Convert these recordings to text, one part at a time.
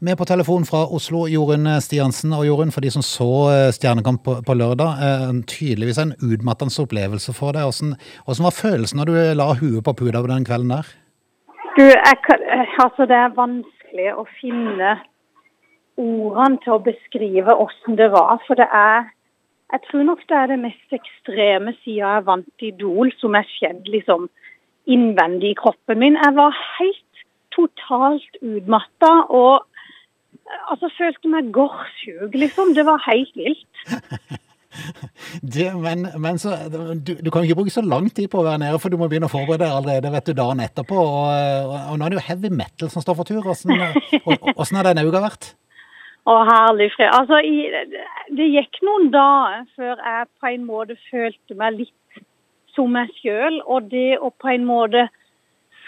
Med på telefon fra Oslo, Jorunn Stiansen. Og Jorunn, for de som så eh, Stjernekamp på, på lørdag, eh, tydeligvis en utmattende opplevelse for deg. Hvordan, hvordan var følelsen når du la huet på puta den kvelden der? Du, jeg, altså det er vanskelig å finne ordene til å beskrive hvordan det var. For det er Jeg tror nok det er det mest ekstreme siden jeg vant Idol, som er skjedd liksom innvendig i kroppen min. Jeg var helt totalt utmatta og altså følte meg gårdssjuk, liksom. Det var helt vilt. Det, men men så, du, du kan ikke bruke så lang tid på å være nede, for du må begynne å forberede deg allerede vet du, dagen etterpå. Og, og, og nå er det jo heavy metal som står for tur. Åssen har den uka vært? Å, herlig fred. Altså, i, det gikk noen dager før jeg på en måte følte meg litt som meg sjøl. Og det å på en måte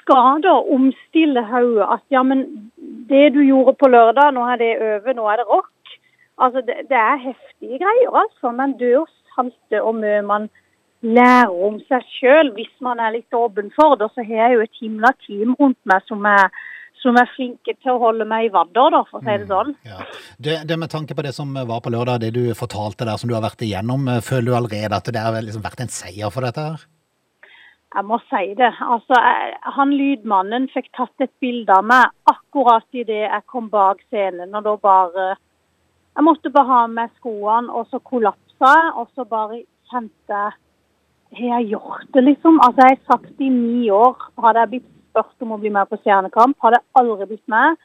skade og omstille hodet. At ja, men det du gjorde på lørdag, nå er det over, nå er det rock. Altså, det, det er heftige greier, altså. Man dør salte og mye man lærer om seg sjøl hvis man er litt åpen for det. Og så har jeg jo et himla team rundt meg som er, som er flinke til å holde meg i vadder, da, for å si det sånn. Ja. Det, det Med tanke på det som var på lørdag, det du fortalte der som du har vært igjennom, føler du allerede at det har liksom vært en seier for dette her? Jeg må si det. Altså, jeg, han lydmannen fikk tatt et bilde av meg akkurat idet jeg kom bak scenen. Og da bare Jeg måtte bare ha med skoene, og så kollapsa jeg. Og så bare kjente jeg Har jeg gjort det, liksom? Altså, jeg har sagt i ni år Hadde jeg blitt spurt om å bli med på Stjernekamp, hadde jeg aldri blitt med.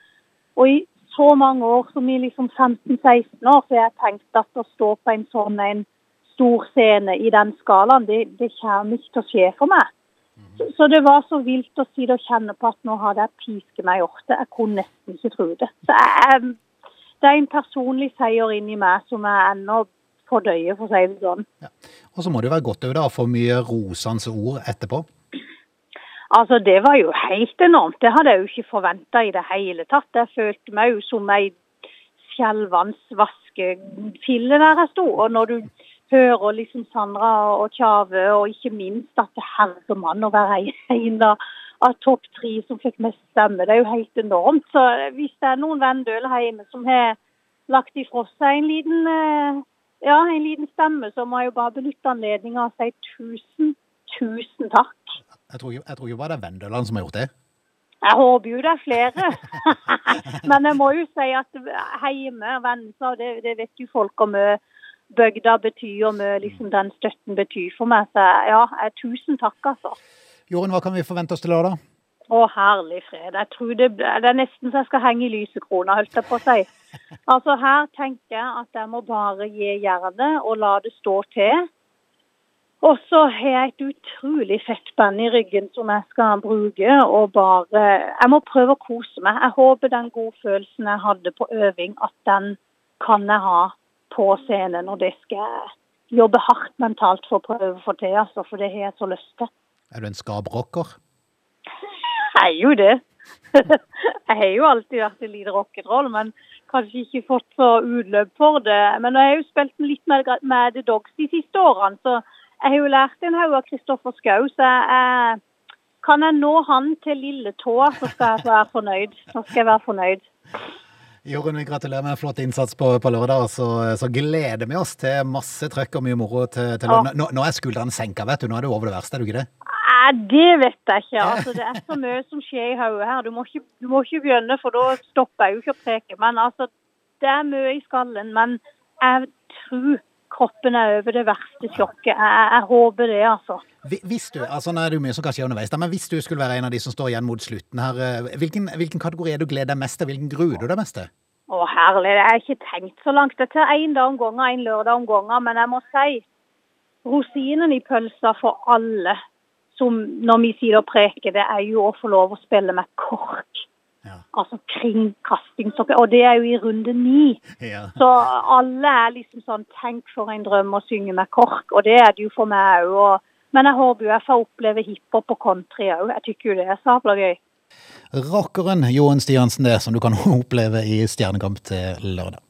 Og i så mange år, som i liksom 15-16 år, så har jeg tenkt at å stå på en sånn en stor scene i den skalaen, det, det kommer ikke til å skje for meg. Så, så det var så vilt å si det og kjenne på at nå hadde jeg pisket meg i hjortet. Jeg kunne nesten ikke tro det. Så jeg, det er en personlig seier inni meg som jeg ennå fordøyer, for å si det sånn. Og så må det være godt over å få mye rosende ord etterpå. Altså, det var jo helt enormt. Det hadde jeg jo ikke forventa i det hele tatt. Jeg følte meg jo som ei skjelvende vaskefille der jeg sto. Og når du hører liksom Sandra og Tjave, og ikke minst at det herre mann å være en av, topp tre som fikk mest stemme, det er jo helt enormt. Så hvis det er noen Vendøl hjemme som har lagt ifra seg en liten, eh, ja, en liten stemme, så må jeg jo bare benytte anledninga og si tusen, tusen takk. Jeg tror, jeg tror ikke bare det er Vendøland som har gjort det. Jeg håper jo det er flere. Men jeg må jo si at hjemme, Vennesla, det, det vet jo folk om mye bygda betyr, og mye liksom den støtten betyr for meg. Så ja, tusen takk, altså. Jorunn, hva kan vi forvente oss til lørdag? Å, herlig fred. Jeg tror det, det er nesten så jeg skal henge i lysekrona, holdt jeg på å si. Altså Her tenker jeg at jeg må bare gi jernet og la det stå til. Og så har jeg et utrolig fett band i ryggen som jeg skal bruke. og bare, Jeg må prøve å kose meg. Jeg håper den godfølelsen jeg hadde på øving, at den kan jeg ha på scenen. Og det skal jeg jobbe hardt mentalt for å prøve å få til, altså, for det har jeg så lyst til. Er du en skabrocker? Jeg er jo det. jeg har jo alltid vært en liten rock'n'roll, men kanskje ikke fått så utløp for det. Men jeg har jo spilt litt med, med The Dogs de siste årene, så jeg har jo lært en haug av Kristoffer Schou. Så jeg, kan jeg nå han til lilletåa, så skal jeg være fornøyd. Så skal jeg være fornøyd. Jorunn, vi gratulerer med en flott innsats på, på lørdag. Så, så gleder vi oss til masse trøkk og mye moro til, til lørdag. Nå, nå er skuldrene senka, vet du. Nå er du over det verste, er du ikke det? Nei, det vet jeg ikke. Altså, det er så mye som skjer i hodet her. Du må, ikke, du må ikke begynne, for da stopper jeg jo ikke å preke. Men altså, det er mye i skallen. Men jeg tror kroppen er over det verste sjokket. Jeg, jeg håper det, altså. Hvi- Hvis du, altså Nå er det jo mye som kan skje underveis, men hvis du skulle være en av de som står igjen mot slutten her, eh, hvilken, hvilken kategori er du gleder deg mest til? Hvilken gruer du deg mest til? Å, herlig. Jeg har ikke tenkt så langt. Det tar én dag om gangen, en lørdag om gangen. Men jeg må si rosinen i pølsa for alle som når vi sier å preke, det er jo å få lov å spille med kork. Ja. Altså kringkastingssokker. Og det er jo i runde ni. Ja. Så alle er liksom sånn Tenk for en drøm å synge med kork. Og det er det jo for meg òg. Men jeg håper jo jeg får oppleve hiphop og country òg. Jeg tykker jo det er sabla gøy. Rockeren Johan Stiansen, det som du kan oppleve i Stjernekamp til lørdag.